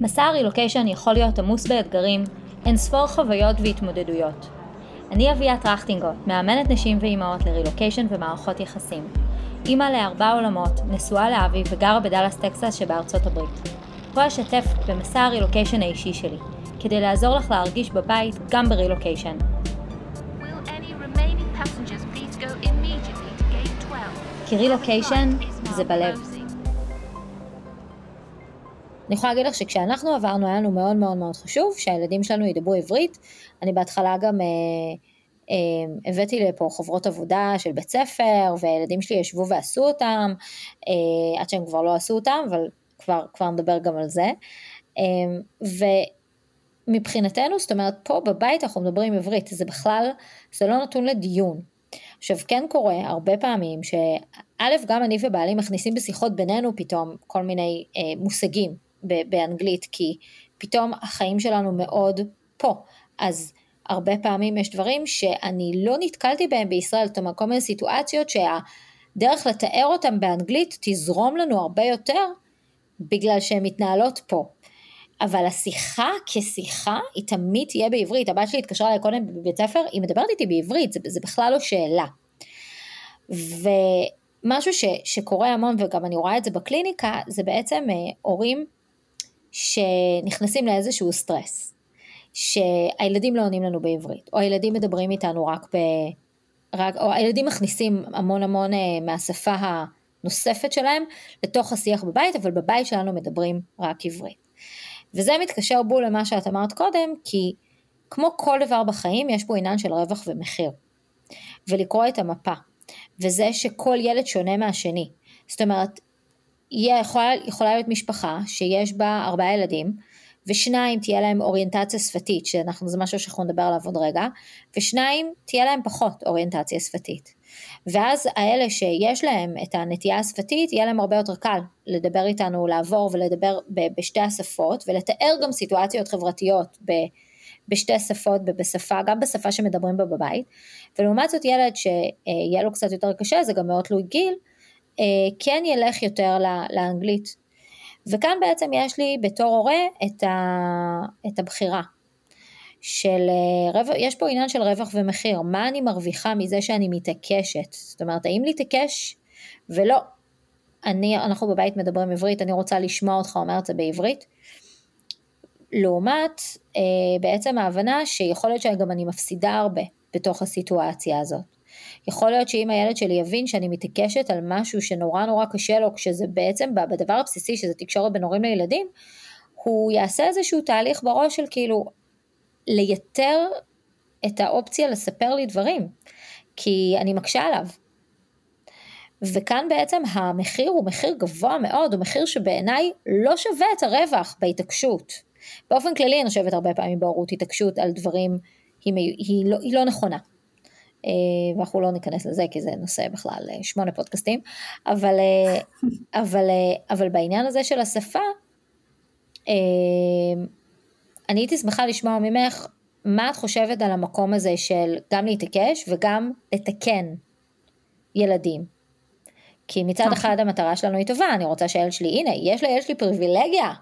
מסע הרילוקיישן יכול להיות עמוס באתגרים, אין ספור חוויות והתמודדויות. אני אביה טרכטינגוט, מאמנת נשים ואימהות לרילוקיישן ומערכות יחסים. אימא לארבע עולמות, נשואה לאבי וגרה בדאלאס טקסס שבארצות הברית. פה אשתף במסע הרילוקיישן האישי שלי, כדי לעזור לך להרגיש בבית גם ברילוקיישן. כי רילוקיישן זה בלב. אני יכולה להגיד לך שכשאנחנו עברנו היה לנו מאוד מאוד מאוד חשוב שהילדים שלנו ידברו עברית. אני בהתחלה גם אה, אה, הבאתי לפה חוברות עבודה של בית ספר והילדים שלי ישבו ועשו אותם, אה, עד שהם כבר לא עשו אותם, אבל כבר, כבר נדבר גם על זה. אה, ומבחינתנו, זאת אומרת, פה בבית אנחנו מדברים עברית, זה בכלל, זה לא נתון לדיון. עכשיו כן קורה הרבה פעמים שא' גם אני ובעלי מכניסים בשיחות בינינו פתאום כל מיני אה, מושגים באנגלית, כי פתאום החיים שלנו מאוד פה. אז הרבה פעמים יש דברים שאני לא נתקלתי בהם בישראל, זאת אומרת כל מיני סיטואציות שהדרך לתאר אותם באנגלית תזרום לנו הרבה יותר בגלל שהן מתנהלות פה. אבל השיחה כשיחה היא תמיד תהיה בעברית. הבת שלי התקשרה אליי קודם בבית ספר, היא מדברת איתי בעברית, זה, זה בכלל לא שאלה. ומשהו ש, שקורה המון, וגם אני רואה את זה בקליניקה, זה בעצם אה, הורים שנכנסים לאיזשהו סטרס, שהילדים לא עונים לנו בעברית, או הילדים מדברים איתנו רק ב... רק, או הילדים מכניסים המון המון אה, מהשפה הנוספת שלהם לתוך השיח בבית, אבל בבית שלנו מדברים רק עברית. וזה מתקשר בול למה שאת אמרת קודם, כי כמו כל דבר בחיים, יש פה עניין של רווח ומחיר. ולקרוא את המפה. וזה שכל ילד שונה מהשני. זאת אומרת, יכולה, יכולה להיות משפחה שיש בה ארבעה ילדים, ושניים תהיה להם אוריינטציה שפתית, שאנחנו, זה משהו שאנחנו נדבר עליו עוד רגע, ושניים תהיה להם פחות אוריינטציה שפתית. ואז האלה שיש להם את הנטייה השפתית, יהיה להם הרבה יותר קל לדבר איתנו, לעבור ולדבר בשתי השפות, ולתאר גם סיטואציות חברתיות ב- בשתי שפות, בשפה, גם בשפה שמדברים בה בבית. ולעומת זאת ילד שיהיה לו קצת יותר קשה, זה גם מאוד תלוי גיל, אה, כן ילך יותר לאנגלית. וכאן בעצם יש לי בתור הורה את, ה, את הבחירה של, אה, יש פה עניין של רווח ומחיר, מה אני מרוויחה מזה שאני מתעקשת, זאת אומרת האם להתעקש ולא, אני, אנחנו בבית מדברים עברית, אני רוצה לשמוע אותך אומר את זה בעברית, לעומת אה, בעצם ההבנה שיכול להיות שגם אני מפסידה הרבה בתוך הסיטואציה הזאת. יכול להיות שאם הילד שלי יבין שאני מתעקשת על משהו שנורא נורא קשה לו, כשזה בעצם בדבר הבסיסי שזה תקשורת בין הורים לילדים, הוא יעשה איזשהו תהליך בראש של כאילו לייתר את האופציה לספר לי דברים, כי אני מקשה עליו. וכאן בעצם המחיר הוא מחיר גבוה מאוד, הוא מחיר שבעיניי לא שווה את הרווח בהתעקשות. באופן כללי אני חושבת הרבה פעמים בהורות התעקשות על דברים היא, היא, לא, היא לא נכונה. אה, ואנחנו לא ניכנס לזה כי זה נושא בכלל אה, שמונה פודקאסטים, אבל, אה, אבל, אבל בעניין הזה של השפה, אני הייתי שמחה לשמוע ממך מה את חושבת על המקום הזה של גם להתעקש וגם לתקן ילדים. כי מצד אוקיי. אחד המטרה שלנו היא טובה, אני רוצה שהילד שלי, הנה, יש לילד שלי פריבילגיה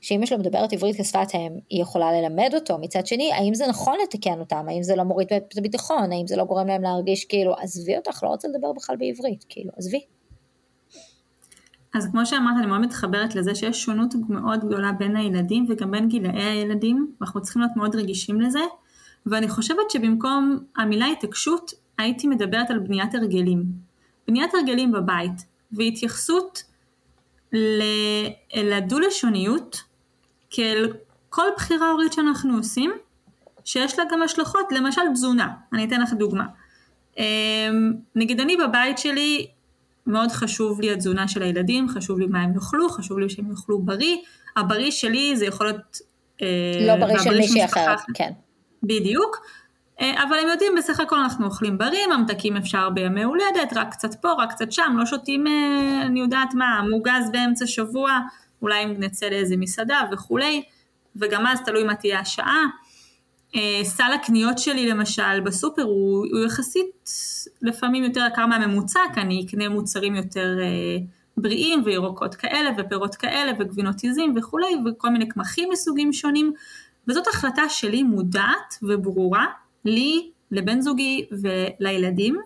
שאמא שלו מדברת עברית כשפת אם, היא יכולה ללמד אותו. מצד שני, האם זה נכון לתקן אותם? האם זה לא מוריד את הביטחון? האם זה לא גורם להם להרגיש כאילו, עזבי אותך, לא רוצה לדבר בכלל בעברית, כאילו, עזבי. אז כמו שאמרת, אני מאוד מתחברת לזה שיש שונות מאוד גדולה בין הילדים וגם בין גילאי הילדים, ואנחנו צריכים להיות מאוד רגישים לזה, ואני חושבת שבמקום המילה התעקשות, הייתי מדברת על בניית הרגלים. בניית הרגלים בבית, והתייחסות לדו-לשוניות כאל כל בחירה הורית שאנחנו עושים, שיש לה גם השלכות, למשל תזונה, אני אתן לך דוגמה. אמ, נגיד אני בבית שלי, מאוד חשוב לי התזונה של הילדים, חשוב לי מה הם יאכלו, חשוב לי שהם יאכלו בריא, הבריא שלי זה יכול להיות... אה, לא בריא של מישהי אחרת, כן. בדיוק. אה, אבל הם יודעים, בסך הכל אנחנו אוכלים בריא, ממתקים אפשר בימי הולדת, רק קצת פה, רק קצת שם, לא שותים, אה, אני יודעת מה, מוגז באמצע שבוע, אולי אם נצא לאיזה מסעדה וכולי, וגם אז תלוי מה תהיה השעה. אה, סל הקניות שלי למשל בסופר הוא, הוא יחסית לפעמים יותר יקר מהממוצע, כי אני אקנה מוצרים יותר אה, בריאים וירוקות כאלה ופירות כאלה וגבינות עיזים וכולי וכל מיני קמחים מסוגים שונים. וזאת החלטה שלי מודעת וברורה לי, לבן זוגי ולילדים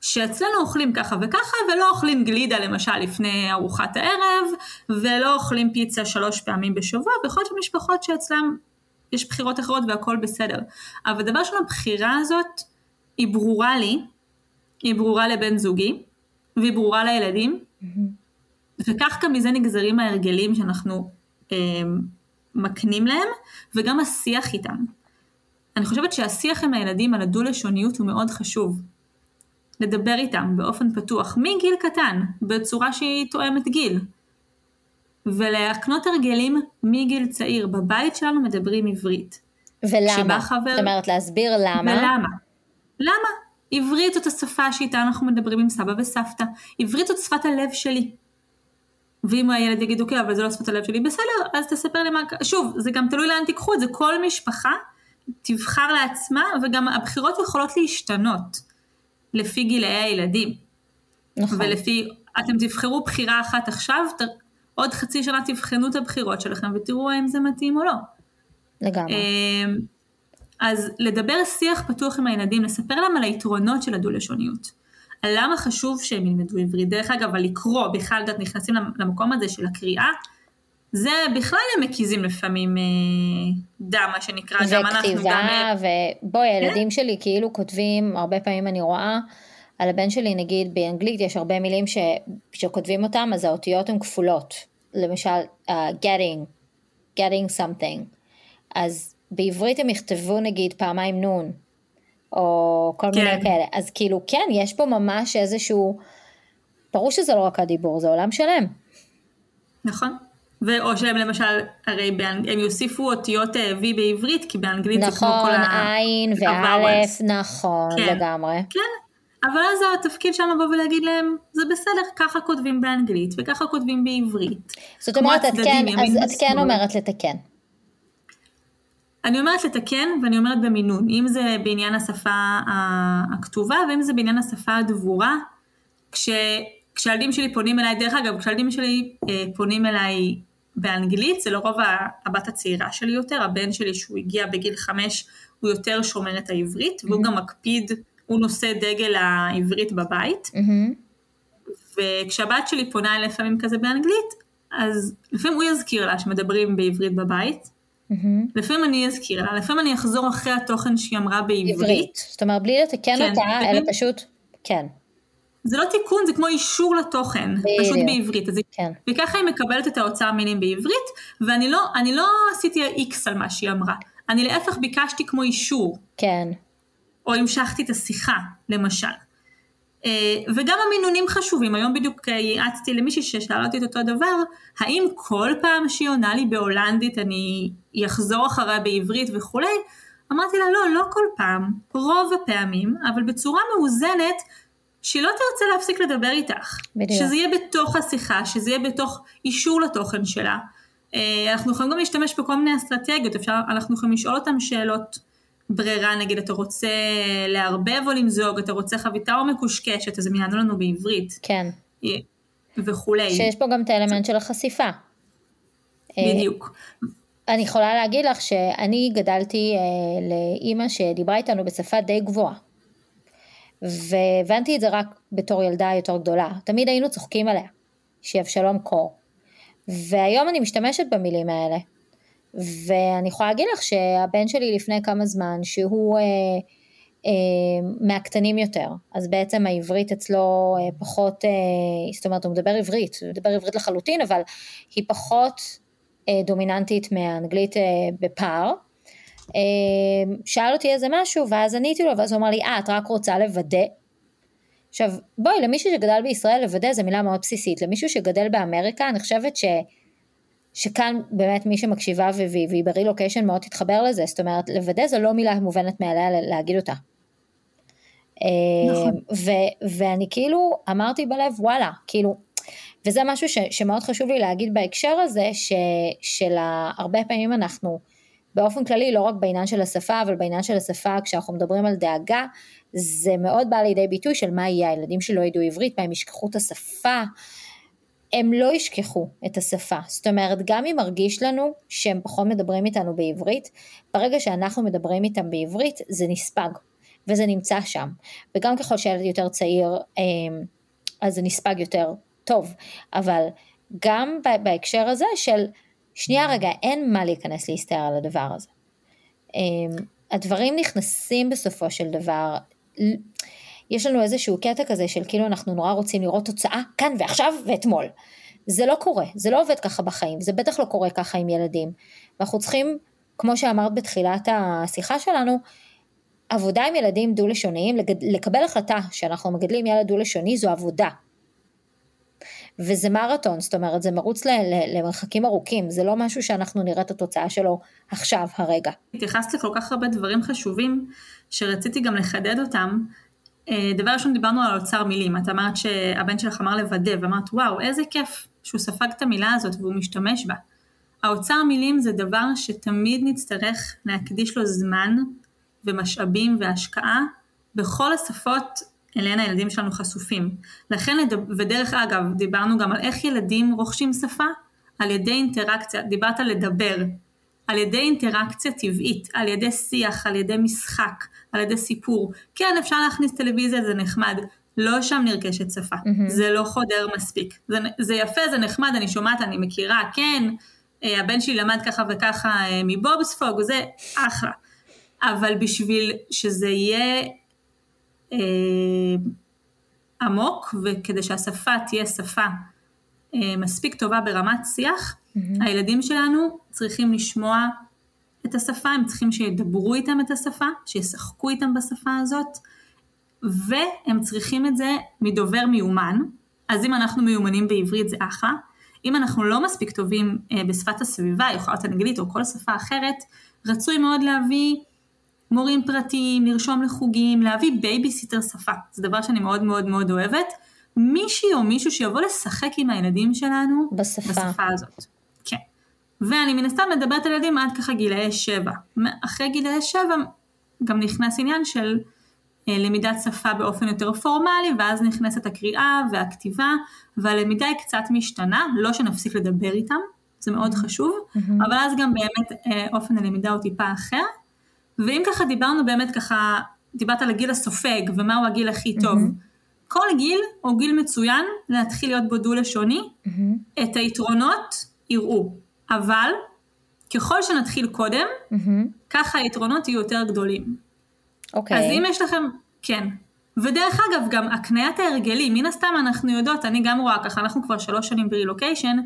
שאצלנו אוכלים ככה וככה ולא אוכלים גלידה למשל לפני ארוחת הערב ולא אוכלים פיצה שלוש פעמים בשבוע ויכול להיות משפחות שאצלם יש בחירות אחרות והכל בסדר. אבל דבר ראשון הבחירה הזאת היא ברורה לי, היא ברורה לבן זוגי והיא ברורה לילדים mm-hmm. וכך גם מזה נגזרים ההרגלים שאנחנו אה, מקנים להם וגם השיח איתם. אני חושבת שהשיח עם הילדים על הדו-לשוניות הוא מאוד חשוב. לדבר איתם באופן פתוח, מגיל קטן, בצורה שהיא תואמת גיל. ולהקנות הרגלים מגיל צעיר. בבית שלנו מדברים עברית. ולמה? חבר... זאת אומרת להסביר למה. ולמה? למה? עברית זאת השפה שאיתה אנחנו מדברים עם סבא וסבתא. עברית זאת שפת הלב שלי. ואם הילד יגיד אוקיי אבל זה לא שפת הלב שלי בסדר אז תספר לי מה שוב זה גם תלוי לאן תיקחו את זה כל משפחה תבחר לעצמה וגם הבחירות יכולות להשתנות לפי גילאי הילדים. נכון. ולפי אתם תבחרו בחירה אחת עכשיו עוד חצי שנה תבחנו את הבחירות שלכם ותראו האם זה מתאים או לא. לגמרי. אמ, אז לדבר שיח פתוח עם הילדים, לספר להם על היתרונות של הדו-לשוניות. על למה חשוב שהם ילמדו עברית. דרך אגב, על לקרוא, בכלל, את נכנסים למקום הזה של הקריאה, זה בכלל הם מקיזים לפעמים אה, דם, מה שנקרא, גם אנחנו, גם... וכתיבה, ובואי, כן? הילדים שלי כאילו כותבים, הרבה פעמים אני רואה, על הבן שלי נגיד באנגלית יש הרבה מילים ש, שכותבים אותם אז האותיות הן כפולות. למשל uh, getting, getting something. אז בעברית הם יכתבו נגיד פעמיים נון, או כל כן. מיני כאלה. אז כאילו כן, יש פה ממש איזשהו, ברור שזה לא רק הדיבור, זה עולם שלם. נכון. ואו שהם למשל, הרי באנג... הם יוסיפו אותיות אה, V בעברית, כי באנגלית נכון, זה כמו כל ה... נכון, עין ואלף, נכון, כן. לגמרי. כן, אבל אז התפקיד שלנו לבוא ולהגיד להם, זה בסדר, ככה כותבים באנגלית וככה כותבים בעברית. זאת אומרת, את כן, אז את כן אומרת לתקן. אני אומרת לתקן ואני אומרת במינון, אם זה בעניין השפה הכתובה ואם זה בעניין השפה הדבורה, כש, כשהילדים שלי פונים אליי, דרך אגב, כשהילדים שלי אה, פונים אליי באנגלית, זה לרוב הבת הצעירה שלי יותר, הבן שלי שהוא הגיע בגיל חמש, הוא יותר שומר את העברית, והוא mm-hmm. גם מקפיד הוא נושא דגל העברית בבית, mm-hmm. וכשהבת שלי פונה אליי לפעמים כזה באנגלית, אז לפעמים הוא יזכיר לה שמדברים בעברית בבית, mm-hmm. לפעמים אני אזכיר לה, לפעמים אני אחזור אחרי התוכן שהיא אמרה בעברית. עברית, זאת אומרת בלי לתקן כן, אותה, אלא פשוט, כן. זה לא תיקון, זה כמו אישור לתוכן, בדיוק. פשוט בעברית. אז כן. וככה היא מקבלת את האוצר מילים בעברית, ואני לא, לא עשיתי איקס על מה שהיא אמרה. אני להפך ביקשתי כמו אישור. כן. או המשכתי את השיחה, למשל. אה, וגם המינונים חשובים, היום בדיוק ייעצתי למישהי ששאלה אותי את אותו דבר, האם כל פעם שהיא עונה לי בהולנדית אני אחזור אחריה בעברית וכולי? אמרתי לה לא, לא כל פעם, רוב הפעמים, אבל בצורה מאוזנת, שהיא לא תרצה להפסיק לדבר איתך. בדיוק. שזה יהיה בתוך השיחה, שזה יהיה בתוך אישור לתוכן שלה. אה, אנחנו יכולים גם להשתמש בכל מיני אסטרטגיות, אפשר, אנחנו יכולים לשאול אותם שאלות ברירה, נגיד אתה רוצה לערבב או למזוג, אתה רוצה חביתה או מקושקשת, אז הם יענו לנו בעברית. כן. וכולי. שיש פה גם את האלמנט של החשיפה. בדיוק. אני יכולה להגיד לך שאני גדלתי אה, לאימא שדיברה איתנו בשפה די גבוהה. והבנתי את זה רק בתור ילדה יותר גדולה. תמיד היינו צוחקים עליה, שהיא אבשלום קור. והיום אני משתמשת במילים האלה. ואני יכולה להגיד לך שהבן שלי לפני כמה זמן, שהוא אה, אה, מהקטנים יותר, אז בעצם העברית אצלו אה, פחות, אה, זאת אומרת הוא מדבר עברית, הוא מדבר עברית לחלוטין, אבל היא פחות אה, דומיננטית מהאנגלית אה, בפער. אה, שאל אותי איזה משהו ואז עניתי לו ואז הוא אמר לי אה את רק רוצה לוודא עכשיו בואי למישהו שגדל בישראל לוודא זו מילה מאוד בסיסית למישהו שגדל באמריקה אני חושבת ש... שכאן באמת מי שמקשיבה והיא ברילוקיישן מאוד תתחבר לזה, זאת אומרת לוודא זו לא מילה מובנת מעליה להגיד אותה. נכון. ו- ואני כאילו אמרתי בלב וואלה, כאילו, וזה משהו ש- שמאוד חשוב לי להגיד בהקשר הזה, ש- של הרבה פעמים אנחנו באופן כללי, לא רק בעניין של השפה, אבל בעניין של השפה, כשאנחנו מדברים על דאגה, זה מאוד בא לידי ביטוי של מה יהיה, הילדים שלא ידעו עברית, מה הם ישכחו את השפה, הם לא ישכחו את השפה. זאת אומרת, גם אם מרגיש לנו שהם פחות מדברים איתנו בעברית, ברגע שאנחנו מדברים איתם בעברית, זה נספג, וזה נמצא שם. וגם ככל שילד יותר צעיר, אמ, אז זה נספג יותר טוב. אבל גם בהקשר הזה של, שנייה רגע, אין מה להיכנס להסתער על הדבר הזה. אמ, הדברים נכנסים בסופו של דבר. יש לנו איזשהו קטע כזה של כאילו אנחנו נורא רוצים לראות תוצאה כאן ועכשיו ואתמול. זה לא קורה, זה לא עובד ככה בחיים, זה בטח לא קורה ככה עם ילדים. ואנחנו צריכים, כמו שאמרת בתחילת השיחה שלנו, עבודה עם ילדים דו-לשוניים, לקבל החלטה שאנחנו מגדלים ילד דו-לשוני זו עבודה. וזה מרתון, זאת אומרת זה מרוץ למרחקים ארוכים, זה לא משהו שאנחנו נראה את התוצאה שלו עכשיו, הרגע. התייחסת לכל כך הרבה דברים חשובים, שרציתי גם לחדד אותם. אה, דבר ראשון דיברנו על אוצר מילים, את אמרת שהבן שלך אמר לוודא, ואמרת וואו איזה כיף שהוא ספג את המילה הזאת והוא משתמש בה. האוצר מילים זה דבר שתמיד נצטרך להקדיש לו זמן ומשאבים והשקעה בכל השפות אליהן הילדים שלנו חשופים. לכן, ודרך אגב, דיברנו גם על איך ילדים רוכשים שפה, על ידי אינטראקציה, דיברת על לדבר, על ידי אינטראקציה טבעית, על ידי שיח, על ידי משחק, על ידי סיפור. כן, אפשר להכניס טלוויזיה, זה נחמד. לא שם נרכשת שפה, mm-hmm. זה לא חודר מספיק. זה, זה יפה, זה נחמד, אני שומעת, אני מכירה, כן, אה, הבן שלי למד ככה וככה אה, מבובספוג, זה אחלה. אבל בשביל שזה יהיה אה, עמוק, וכדי שהשפה תהיה שפה מספיק טובה ברמת שיח, mm-hmm. הילדים שלנו צריכים לשמוע את השפה, הם צריכים שידברו איתם את השפה, שישחקו איתם בשפה הזאת, והם צריכים את זה מדובר מיומן, אז אם אנחנו מיומנים בעברית זה אחלה, אם אנחנו לא מספיק טובים אה, בשפת הסביבה, יכולת אנגלית או כל שפה אחרת, רצוי מאוד להביא מורים פרטיים, לרשום לחוגים, להביא בייביסיטר שפה, זה דבר שאני מאוד מאוד מאוד אוהבת. מישהי או מישהו שיבוא לשחק עם הילדים שלנו בשפה, בשפה הזאת. כן. ואני מן הסתם מדברת על ילדים עד ככה גילאי שבע. אחרי גילאי שבע גם נכנס עניין של אה, למידת שפה באופן יותר פורמלי, ואז נכנסת הקריאה והכתיבה, והלמידה היא קצת משתנה, לא שנפסיק לדבר איתם, זה מאוד חשוב, mm-hmm. אבל אז גם באמת אה, אופן הלמידה הוא טיפה אחר. ואם ככה דיברנו באמת ככה, דיברת על הגיל הסופג ומהו הגיל הכי טוב. Mm-hmm. כל גיל הוא גיל מצוין להתחיל להיות בו דו-לשוני, mm-hmm. את היתרונות יראו, אבל ככל שנתחיל קודם, mm-hmm. ככה היתרונות יהיו יותר גדולים. אוקיי. אז אם יש לכם, כן. ודרך אגב, גם הקניית ההרגלים, מן הסתם אנחנו יודעות, אני גם רואה ככה, אנחנו כבר שלוש שנים ברילוקיישן,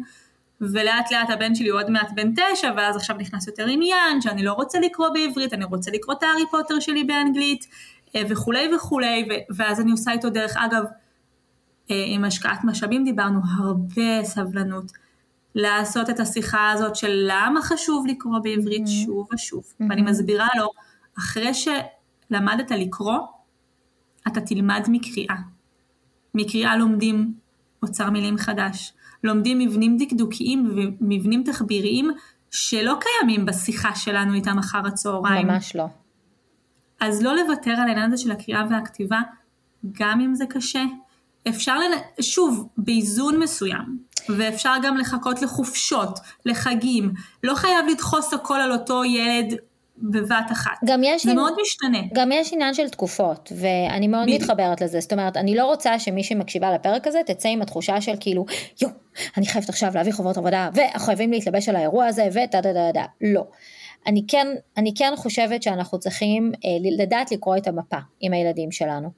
ולאט לאט הבן שלי הוא עוד מעט בן תשע, ואז עכשיו נכנס יותר עניין, שאני לא רוצה לקרוא בעברית, אני רוצה לקרוא את הארי פוטר שלי באנגלית, וכולי וכולי, ואז אני עושה איתו דרך אגב, אה, עם השקעת משאבים דיברנו, הרבה סבלנות. לעשות את השיחה הזאת של למה חשוב לקרוא בעברית mm-hmm. שוב ושוב, mm-hmm. ואני מסבירה לו, אחרי שלמדת לקרוא, אתה תלמד מקריאה. מקריאה לומדים אוצר מילים חדש, לומדים מבנים דקדוקיים ומבנים תחביריים שלא קיימים בשיחה שלנו איתם אחר הצהריים. ממש לא. אז לא לוותר על העניין הזה של הקריאה והכתיבה, גם אם זה קשה. אפשר, לנ... שוב, באיזון מסוים, ואפשר גם לחכות לחופשות, לחגים, לא חייב לדחוס הכל על אותו ילד בבת אחת. גם יש... זה מאוד משתנה. גם יש עניין של תקופות, ואני מאוד ב... מתחברת לזה. זאת אומרת, אני לא רוצה שמי שמקשיבה לפרק הזה תצא עם התחושה של כאילו, יואו, אני חייבת עכשיו להביא חובות עבודה, וחייבים להתלבש על האירוע הזה, וטה דה דה דה. לא. אני כן, אני כן חושבת שאנחנו צריכים אה, לדעת לקרוא את המפה עם הילדים שלנו.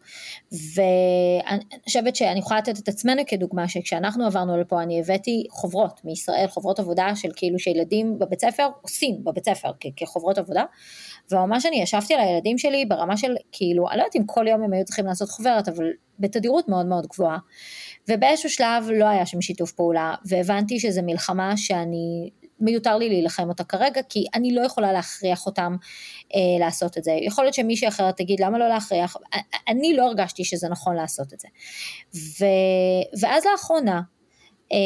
ואני חושבת שאני יכולה לתת את עצמנו כדוגמה שכשאנחנו עברנו לפה אני הבאתי חוברות מישראל, חוברות עבודה של כאילו שילדים בבית ספר עושים בבית ספר כחוברות עבודה. וממש אני ישבתי על הילדים שלי ברמה של כאילו, אני לא יודעת אם כל יום הם היו צריכים לעשות חוברת, אבל בתדירות מאוד מאוד גבוהה. ובאיזשהו שלב לא היה שם שיתוף פעולה, והבנתי שזו מלחמה שאני מיותר לי להילחם אותה כרגע, כי אני לא יכולה להכריח אותם אה, לעשות את זה. יכול להיות שמישהי אחרת תגיד למה לא להכריח, אני לא הרגשתי שזה נכון לעשות את זה. ו, ואז לאחרונה, אה,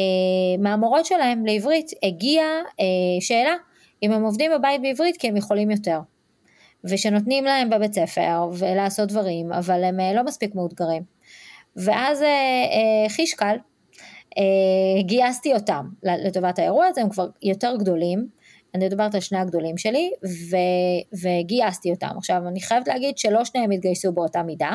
מהמורות שלהם לעברית הגיעה אה, שאלה, אם הם עובדים בבית בעברית כי הם יכולים יותר. ושנותנים להם בבית ספר ולעשות דברים, אבל הם לא מספיק מאותגרים. ואז חיש קל, גייסתי אותם לטובת האירוע הזה, הם כבר יותר גדולים, אני מדברת על שני הגדולים שלי, ו, וגייסתי אותם. עכשיו, אני חייבת להגיד שלא שניהם התגייסו באותה מידה,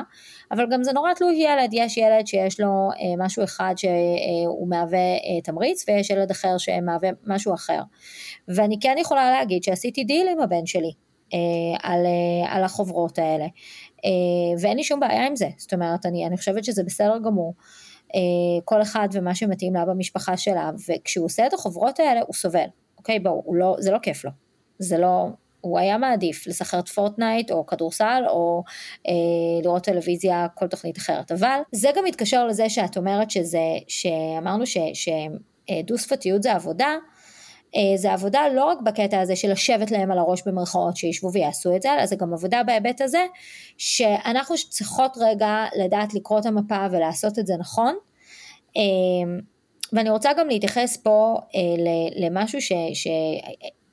אבל גם זה נורא תלוי ילד, יש ילד שיש לו אה, משהו אחד שהוא מהווה אה, תמריץ, ויש ילד אחר שמהווה משהו אחר. ואני כן יכולה להגיד שעשיתי דיל עם הבן שלי. אה, על, אה, על החוברות האלה, אה, ואין לי שום בעיה עם זה, זאת אומרת, אני, אני חושבת שזה בסדר גמור. כל אחד ומה שמתאים לה במשפחה שלה, וכשהוא עושה את החוברות האלה הוא סובל. אוקיי, בואו, לא, זה לא כיף לו. זה לא, הוא היה מעדיף לשחק את Fortnite או כדורסל או אה, לראות טלוויזיה, כל תוכנית אחרת. אבל זה גם מתקשר לזה שאת אומרת שזה, שאמרנו שדו שפתיות זה עבודה, אה, זה עבודה לא רק בקטע הזה של לשבת להם על הראש במרכאות שישבו ויעשו את זה, אלא זה גם עבודה בהיבט הזה שאנחנו צריכות רגע לדעת לקרוא את המפה ולעשות את זה נכון. אה, ואני רוצה גם להתייחס פה אה, למשהו ש... ש...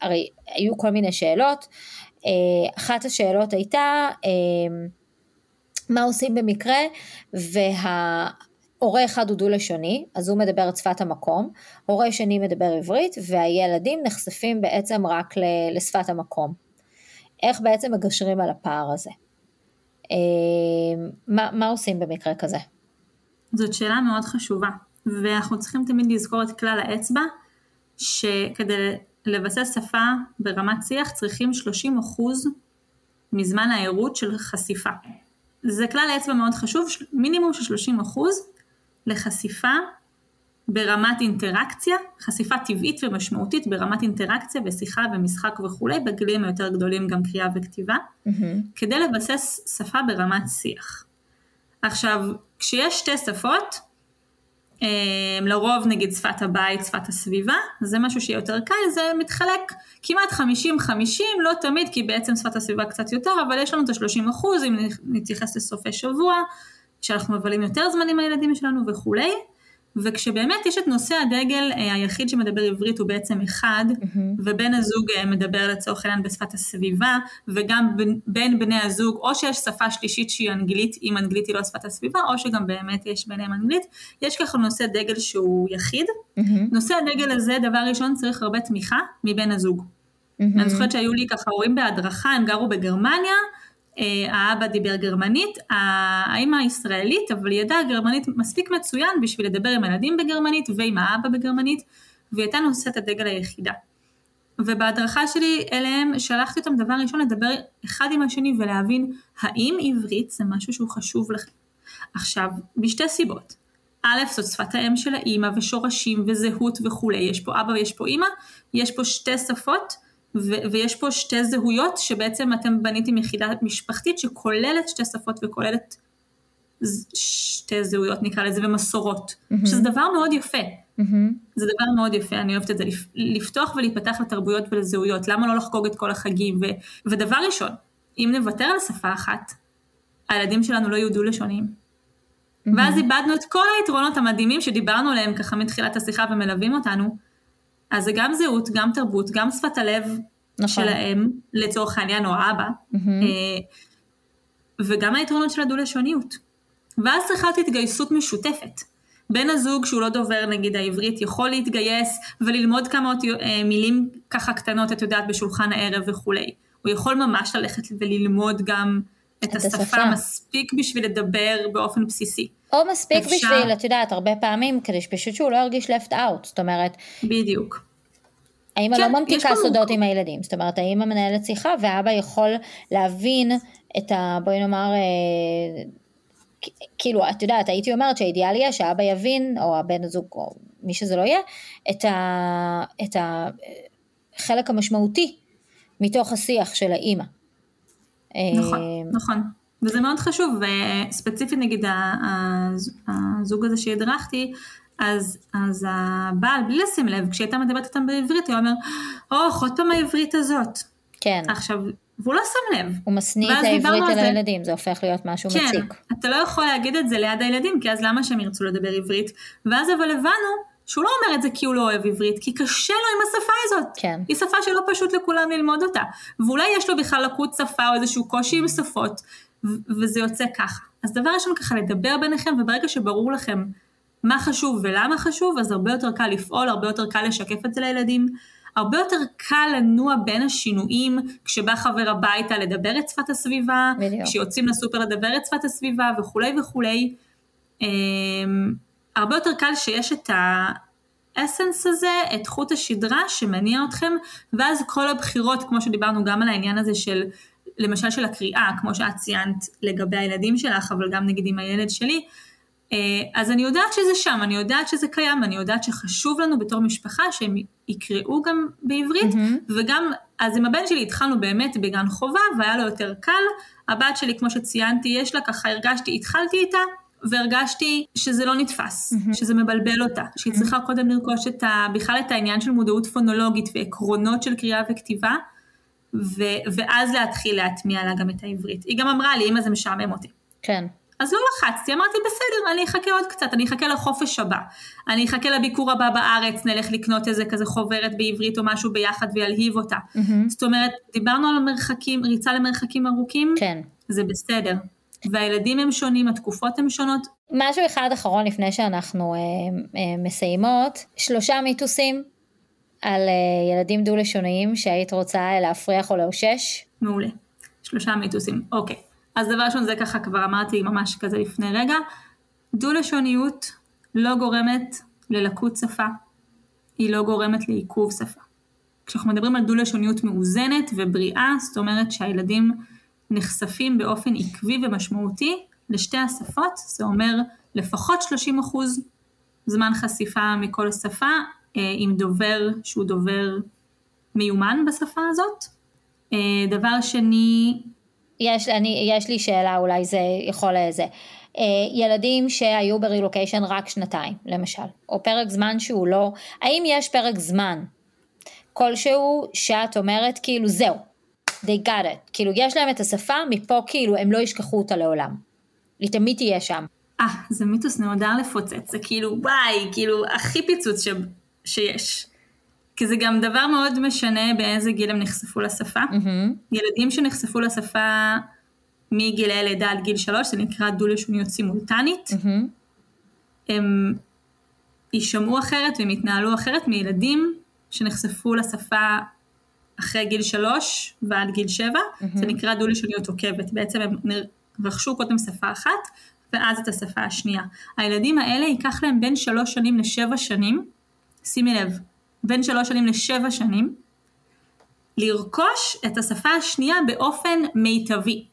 הרי היו כל מיני שאלות, אה, אחת השאלות הייתה אה, מה עושים במקרה וההורה אחד הוא דו-לשוני, אז הוא מדבר את שפת המקום, הורה שני מדבר עברית והילדים נחשפים בעצם רק לשפת המקום. איך בעצם מגשרים על הפער הזה? אה, מה, מה עושים במקרה כזה? זאת שאלה מאוד חשובה. ואנחנו צריכים תמיד לזכור את כלל האצבע, שכדי לבסס שפה ברמת שיח צריכים 30% מזמן הערות של חשיפה. זה כלל האצבע מאוד חשוב, מינימום של 30% לחשיפה ברמת אינטראקציה, חשיפה טבעית ומשמעותית ברמת אינטראקציה בשיחה ומשחק וכולי, בגילים היותר גדולים גם קריאה וכתיבה, mm-hmm. כדי לבסס שפה ברמת שיח. עכשיו, כשיש שתי שפות, אמ, לרוב נגיד שפת הבית, שפת הסביבה, זה משהו שיהיה יותר קל, זה מתחלק כמעט 50-50, לא תמיד כי בעצם שפת הסביבה קצת יותר, אבל יש לנו את ה-30 אחוז, אם נתייחס לסופי שבוע, כשאנחנו מבלים יותר זמן עם הילדים שלנו וכולי. וכשבאמת יש את נושא הדגל אה, היחיד שמדבר עברית הוא בעצם אחד, mm-hmm. ובן הזוג אה, מדבר לצורך העניין בשפת הסביבה, וגם בין, בין בני הזוג, או שיש שפה שלישית שהיא אנגלית, אם אנגלית היא לא שפת הסביבה, או שגם באמת יש ביניהם אנגלית, יש ככה נושא דגל שהוא יחיד. Mm-hmm. נושא הדגל הזה, דבר ראשון, צריך הרבה תמיכה מבן הזוג. Mm-hmm. אני זוכרת שהיו לי ככה הורים בהדרכה, הם גרו בגרמניה, האבא דיבר גרמנית, האמא ישראלית, אבל היא ידעה גרמנית מספיק מצוין בשביל לדבר עם הילדים בגרמנית ועם האבא בגרמנית, והיא הייתה נושאת הדגל היחידה. ובהדרכה שלי אליהם שלחתי אותם דבר ראשון לדבר אחד עם השני ולהבין האם עברית זה משהו שהוא חשוב לכם. עכשיו, בשתי סיבות. א', זאת שפת האם של האימא ושורשים וזהות וכולי, יש פה אבא ויש פה אימא, יש פה שתי שפות ו- ויש פה שתי זהויות שבעצם אתם בניתם יחידה משפחתית שכוללת שתי שפות וכוללת שתי זהויות נקרא לזה ומסורות, mm-hmm. שזה דבר מאוד יפה. Mm-hmm. זה דבר מאוד יפה, אני אוהבת את זה, לפתוח ולהיפתח לתרבויות ולזהויות, למה לא לחגוג את כל החגים, ו- ודבר ראשון, אם נוותר על שפה אחת, הילדים שלנו לא יהיו דו-לשוניים. Mm-hmm. ואז איבדנו את כל היתרונות המדהימים שדיברנו עליהם ככה מתחילת השיחה ומלווים אותנו, אז זה גם זהות, גם תרבות, גם שפת הלב נכון. שלהם, לצורך העניין, או האבא, mm-hmm. וגם היתרונות של הדו-לשוניות. ואז צריכה להיות התגייסות משותפת. בן הזוג שהוא לא דובר נגיד העברית יכול להתגייס וללמוד כמה אה, מילים ככה קטנות, את יודעת, בשולחן הערב וכולי. הוא יכול ממש ללכת וללמוד גם את, את השפה, השפה מספיק בשביל לדבר באופן בסיסי. או מספיק אפשר... בשביל, את יודעת, הרבה פעמים, כדי שפשוט שהוא לא ירגיש left out, זאת אומרת... בדיוק. האמא כן, לא ממתיקה סודות עם הילדים, זאת אומרת, האמא מנהלת שיחה והאבא יכול להבין את ה... בואי נאמר... אה, כאילו, את יודעת, הייתי אומרת שהאידיאל יהיה שהאבא יבין, או הבן הזוג, או מי שזה לא יהיה, את, ה, את החלק המשמעותי מתוך השיח של האימא. נכון, אה, נכון. וזה מאוד חשוב, וספציפית נגיד הזוג הזה שהדרכתי, אז, אז הבעל, בלי לשים לב, כשהיא הייתה מדברת איתם בעברית, הוא אומר, אוח, עוד פעם העברית הזאת. כן. עכשיו, והוא לא שם לב. הוא משניא את העברית על הילדים, זה הופך להיות משהו כן, מציק. כן, אתה לא יכול להגיד את זה ליד הילדים, כי אז למה שהם ירצו לדבר עברית? ואז אבל הבנו שהוא לא אומר את זה כי הוא לא אוהב עברית, כי קשה לו עם השפה הזאת. כן. היא שפה שלא פשוט לכולם ללמוד אותה. ואולי יש לו בכלל לקות שפה או איזשהו קושי עם שפות, ו- וזה יוצא ככה. אז דבר ראשון ככה לדבר ביניכם, וברגע שברור לכם מה חשוב ולמה חשוב, אז הרבה יותר קל לפעול, הרבה יותר קל לשקף את זה לילדים. הרבה יותר קל לנוע בין השינויים, כשבא חבר הביתה לדבר את שפת הסביבה, בדיוק. כשיוצאים לסופר לדבר את שפת הסביבה וכולי וכולי. אמ, הרבה יותר קל שיש את האסנס הזה, את חוט השדרה שמניע אתכם, ואז כל הבחירות, כמו שדיברנו גם על העניין הזה של, למשל של הקריאה, כמו שאת ציינת לגבי הילדים שלך, אבל גם נגיד עם הילד שלי, אה, אז אני יודעת שזה שם, אני יודעת שזה קיים, אני יודעת שחשוב לנו בתור משפחה שהם יקראו גם בעברית, מהמם. וגם, אז עם הבן שלי התחלנו באמת בגן חובה, והיה לו יותר קל. הבת שלי, כמו שציינתי, יש לה ככה, הרגשתי, התחלתי איתה, והרגשתי שזה לא נתפס, שזה מבלבל אותה, שהיא צריכה קודם לרכוש את ה, בכלל את העניין של מודעות פונולוגית ועקרונות של קריאה וכתיבה, ו, ואז להתחיל להטמיע לה גם את העברית. היא גם אמרה לי, אמא זה משעמם אותי. כן. אז לא לחצתי, אמרתי בסדר, אני אחכה עוד קצת, אני אחכה לחופש הבא. אני אחכה לביקור הבא בארץ, נלך לקנות איזה כזה חוברת בעברית או משהו ביחד וילהיב אותה. מהמם. זאת אומרת, דיברנו על המרחקים, ריצה למרחקים ארוכים, כן. זה בסדר. והילדים הם שונים, התקופות הן שונות. משהו אחד אחרון לפני שאנחנו אה, אה, מסיימות, שלושה מיתוסים על אה, ילדים דו-לשוניים שהיית רוצה להפריח או לאושש. מעולה. שלושה מיתוסים. אוקיי. אז דבר ראשון זה ככה כבר אמרתי ממש כזה לפני רגע. דו-לשוניות לא גורמת ללקות שפה, היא לא גורמת לעיכוב שפה. כשאנחנו מדברים על דו-לשוניות מאוזנת ובריאה, זאת אומרת שהילדים נחשפים באופן עקבי ומשמעותי לשתי השפות, זה אומר לפחות 30 אחוז זמן חשיפה מכל שפה, עם דובר שהוא דובר מיומן בשפה הזאת. אה, דבר שני, יש, אני, יש לי שאלה, אולי זה יכול לזה. אה, ילדים שהיו ברילוקיישן רק שנתיים, למשל, או פרק זמן שהוא לא, האם יש פרק זמן כלשהו שאת אומרת כאילו זהו, they got it, כאילו יש להם את השפה, מפה כאילו הם לא ישכחו אותה לעולם. היא תמיד תהיה שם. אה, זה מיתוס נהדר לפוצץ, זה כאילו וואי, כאילו הכי פיצוץ. שיש. כי זה גם דבר מאוד משנה באיזה גיל הם נחשפו לשפה. מהמם. ילדים שנחשפו לשפה מגילי לידה עד גיל שלוש, זה נקרא דו-לשוניות סימולטנית, מהמם. הם יישמעו אחרת והם יתנהלו אחרת מילדים שנחשפו לשפה אחרי גיל שלוש ועד גיל שבע, זה נקרא דו-לשוניות עוקבת, בעצם הם רכשו קודם שפה אחת ואז את השפה השנייה. הילדים האלה ייקח להם בין שלוש שנים לשבע שנים, שימי לב, בין שלוש שנים לשבע שנים, לרכוש את השפה השנייה באופן מיטבי,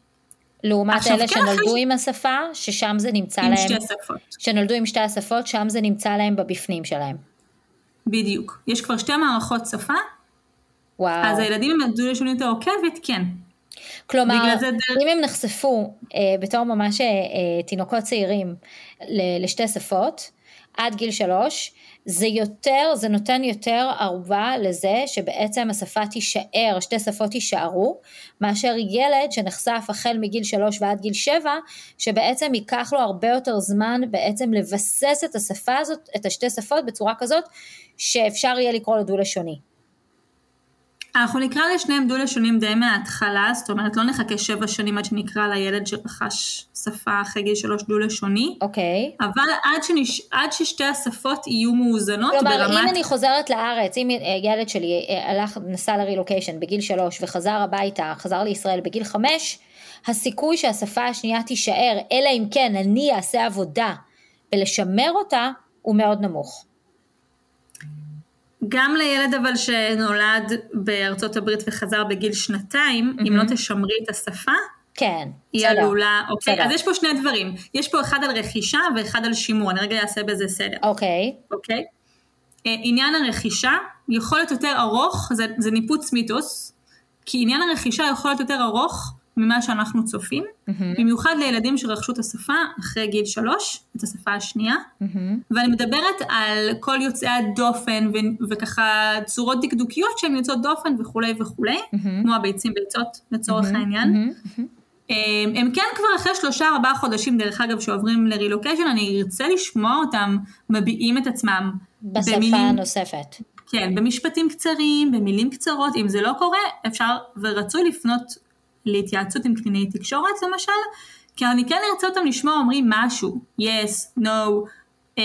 לעומת אלה כן, שנולדו ש- עם השפה, ששם זה נמצא עם להם, שתי שפות. שנולדו עם שתי השפות, שם זה נמצא להם בבפנים שלהם. בדיוק. יש כבר שתי מערכות שפה, וואו. אז הילדים עם הדו-לשוניות העוקבת, כן. כלומר, זה אם הם נחשפו אה, בתור ממש אה, אה, תינוקות צעירים ל- לשתי שפות, עד גיל שלוש, זה יותר, זה נותן יותר ערובה לזה שבעצם השפה תישאר, שתי שפות יישארו, מאשר ילד שנחשף החל מגיל שלוש ועד גיל שבע, שבעצם ייקח לו הרבה יותר זמן בעצם לבסס את השפה הזאת, את השתי שפות בצורה כזאת, שאפשר יהיה לקרוא לו דו-לשוני. אנחנו נקרא לשניהם דו-לשונים די מההתחלה, זאת אומרת לא נחכה שבע שנים עד שנקרא לילד שרכש שפה אחרי גיל שלוש דו-לשוני, אוקיי? אבל עד, שנש... עד ששתי השפות יהיו מאוזנות כלומר, ברמת... אם אני חוזרת לארץ, אם אה, ילד שלי אה, הלך, נסע לרילוקיישן בגיל שלוש וחזר הביתה, חזר לישראל בגיל חמש, הסיכוי שהשפה השנייה תישאר, אלא אם כן אני אעשה עבודה בלשמר אותה, הוא מאוד נמוך. גם לילד אבל שנולד בארצות הברית וחזר בגיל שנתיים, אם מהמם. לא תשמרי את השפה, כן, היא בסדר. עלולה, אוקיי? בסדר. אז יש פה שני דברים, יש פה אחד על רכישה ואחד על שימור, אני רגע אעשה בזה סדר. אוקיי, אוקיי? אה, עניין הרכישה יכול להיות יותר ארוך, זה, זה ניפוץ מיתוס, כי עניין הרכישה יכול להיות יותר ארוך ממה שאנחנו צופים, מהמם, במיוחד לילדים שרכשו את השפה אחרי גיל שלוש, את השפה השנייה, מהמם, ואני מדברת על כל יוצאי הדופן ו- וככה צורות דקדוקיות שהן יוצאות דופן וכולי וכולי, מהמם, כמו הביצים ביצות לצורך העניין. מהמם, מהמם. הם, הם כן כבר אחרי שלושה ארבעה חודשים, דרך אגב, שעוברים לרילוקיישן, אני ארצה לשמוע אותם מביעים את עצמם בשפה במילים- הנוספת. כן, במשפטים קצרים, במילים קצרות, אם זה לא קורה, אפשר ורצוי לפנות להתייעצות עם קלינאי תקשורת למשל, כי אני כן ארצה אותם לשמוע אומרים משהו, yes, no, um,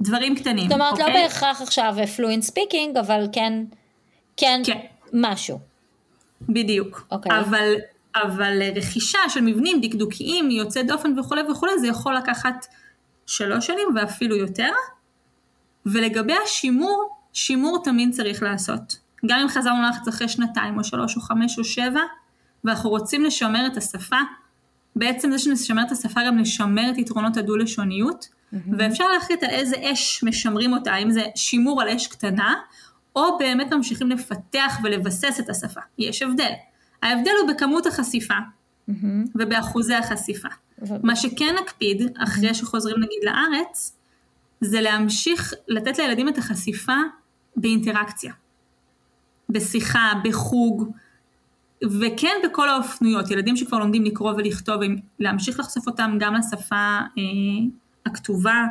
דברים קטנים, זאת אומרת, לא אוקיי? בהכרח עכשיו fluent speaking, אבל כן, כן, כן. משהו. בדיוק. אוקיי. אבל, אבל רכישה של מבנים דקדוקיים, יוצא דופן וכולי וכולי, זה יכול לקחת שלוש שנים ואפילו יותר. ולגבי השימור, שימור תמיד צריך לעשות. גם אם חזרנו לארץ אחרי שנתיים או שלוש או חמש או שבע, ואנחנו רוצים לשמר את השפה, בעצם זה שנשמר את השפה גם לשמר את יתרונות הדו-לשוניות, ואפשר להחליט על איזה אש משמרים אותה, האם זה שימור על אש קטנה, או באמת ממשיכים לפתח ולבסס את השפה. יש הבדל. ההבדל הוא בכמות החשיפה מהמם. ובאחוזי החשיפה. מה שכן נקפיד, אחרי שחוזרים נגיד לארץ, זה להמשיך לתת לילדים את החשיפה באינטראקציה. בשיחה, בחוג, וכן בכל האופנויות. ילדים שכבר לומדים לקרוא ולכתוב, להמשיך לחשוף אותם גם לשפה אה, הכתובה,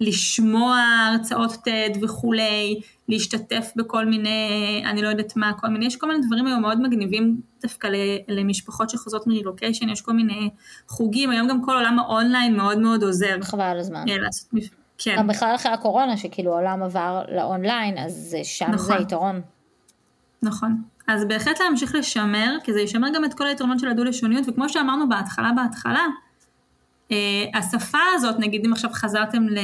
לשמוע הרצאות TED וכולי, להשתתף בכל מיני, אני לא יודעת מה, כל מיני, יש כל מיני דברים היום מאוד מגניבים דווקא למשפחות שחוזרות מרילוקיישן, יש כל מיני חוגים, היום גם כל עולם האונליין מאוד מאוד עוזר חבל על הזמן. אה, לעשות, כן, גם בכלל אחרי הקורונה, שכאילו העולם עבר לאונליין, אז זה- שם זה נכון. יתרון. נכון. אז בהחלט להמשיך לשמר, כי זה ישמר גם את כל היתרונות של הדו-לשוניות, וכמו שאמרנו בהתחלה בהתחלה, אה, השפה הזאת, נגיד אם עכשיו חזרתם ל...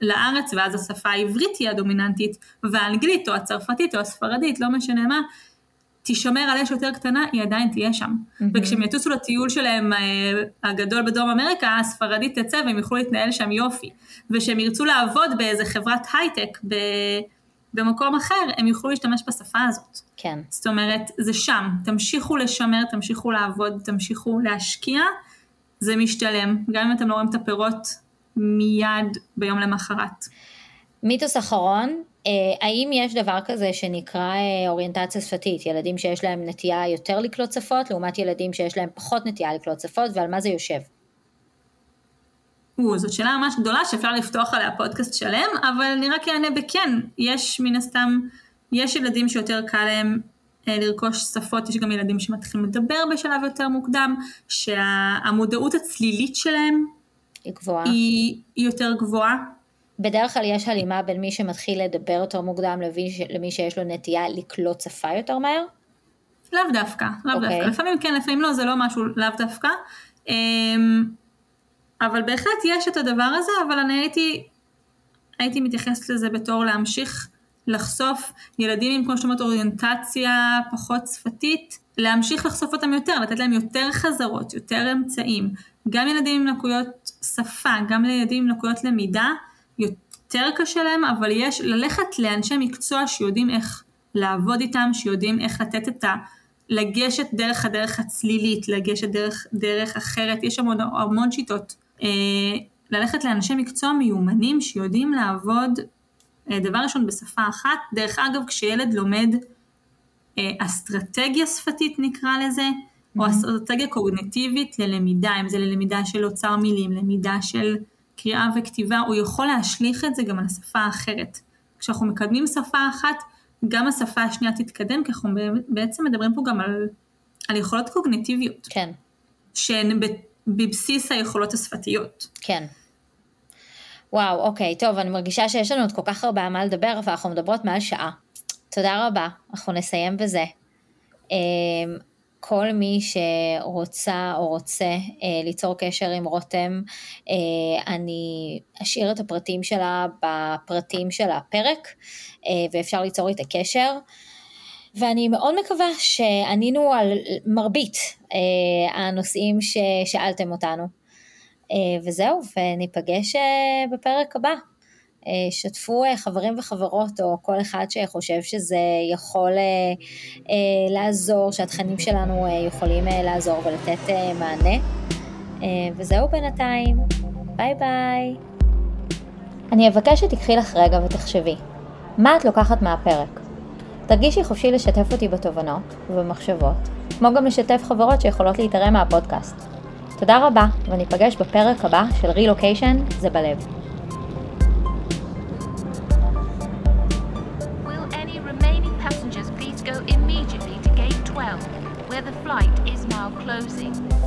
לארץ ואז השפה העברית היא הדומיננטית, והאנגלית או הצרפתית או הספרדית, לא משנה מה, תישמר על אש יותר קטנה, היא עדיין תהיה שם. מהמם. וכשהם יטוסו לטיול שלהם אה, הגדול בדרום אמריקה, הספרדית תצא והם יוכלו להתנהל שם יופי. וכשהם ירצו לעבוד באיזה חברת הייטק ב... במקום אחר, הם יוכלו להשתמש בשפה הזאת. כן. זאת אומרת, זה שם. תמשיכו לשמר, תמשיכו לעבוד, תמשיכו להשקיע, זה משתלם. גם אם אתם לא רואים את הפירות מיד ביום למחרת. מיתוס אחרון, אה, האם יש דבר כזה שנקרא אה, אוריינטציה שפתית? ילדים שיש להם נטייה יותר לקלוט שפות, לעומת ילדים שיש להם פחות נטייה לקלוט שפות, ועל מה זה יושב? או, זאת שאלה ממש גדולה שאפשר לפתוח עליה פודקאסט שלם, אבל אני רק אענה בכן. יש מן הסתם, יש ילדים שיותר קל להם אה, לרכוש שפות, יש גם ילדים שמתחילים לדבר בשלב יותר מוקדם, שהמודעות הצלילית שלהם היא גבוהה. היא, היא יותר גבוהה. בדרך כלל יש הלימה בין מי שמתחיל לדבר יותר מוקדם למי, ש... למי שיש לו נטייה לקלוט שפה יותר מהר? לאו דווקא, לאו אוקיי. דווקא. לפעמים כן, לפעמים לא, זה לא משהו לאו דווקא. אבל בהחלט יש את הדבר הזה, אבל אני הייתי, הייתי מתייחסת לזה בתור להמשיך לחשוף ילדים עם, כמו שאת אומרת, אוריינטציה פחות שפתית, להמשיך לחשוף אותם יותר, לתת להם יותר חזרות, יותר אמצעים. גם ילדים עם לקויות שפה, גם לילדים עם לקויות למידה, יותר קשה להם, אבל יש ללכת לאנשי מקצוע שיודעים איך לעבוד איתם, שיודעים איך לתת את ה... לגשת דרך הדרך הצלילית, לגשת דרך דרך אחרת, יש עוד המון שיטות. אה, ללכת לאנשי מקצוע מיומנים שיודעים לעבוד, אה, דבר ראשון בשפה אחת, דרך אגב כשילד לומד אה, אסטרטגיה שפתית נקרא לזה, או אסטרטגיה קוגנטיבית ללמידה, אם זה ללמידה של אוצר מילים, למידה של קריאה וכתיבה, הוא יכול להשליך את זה גם על השפה האחרת. כשאנחנו מקדמים שפה אחת, גם השפה השנייה תתקדם, כי אנחנו בעצם מדברים פה גם על, על יכולות קוגנטיביות, כן, שהן בבסיס היכולות השפתיות. כן. וואו, אוקיי, טוב, אני מרגישה שיש לנו עוד כל כך הרבה מה לדבר, ואנחנו מדברות מעל שעה. תודה רבה, אנחנו נסיים בזה. אמ, כל מי שרוצה או רוצה אה, ליצור קשר עם רותם, אה, אני אשאיר את הפרטים שלה בפרטים של הפרק, אה, ואפשר ליצור איתה קשר. ואני מאוד מקווה שענינו על מרבית אה, הנושאים ששאלתם אותנו. אה, וזהו, וניפגש אה, בפרק הבא. אה, שתפו אה, חברים וחברות, או כל אחד שחושב שזה יכול אה, אה, לעזור, שהתכנים שלנו אה, יכולים אה, לעזור ולתת אה, מענה. אה, וזהו בינתיים, ביי ביי. אני אבקש שתיקחי לך רגע ותחשבי, מה את לוקחת מהפרק? תרגישי חופשי לשתף אותי בתובנות ובמחשבות, כמו גם לשתף חברות שיכולות להתערם מהפודקאסט. תודה רבה, וניפגש בפרק הבא של רילוקיישן זה בלב. closing.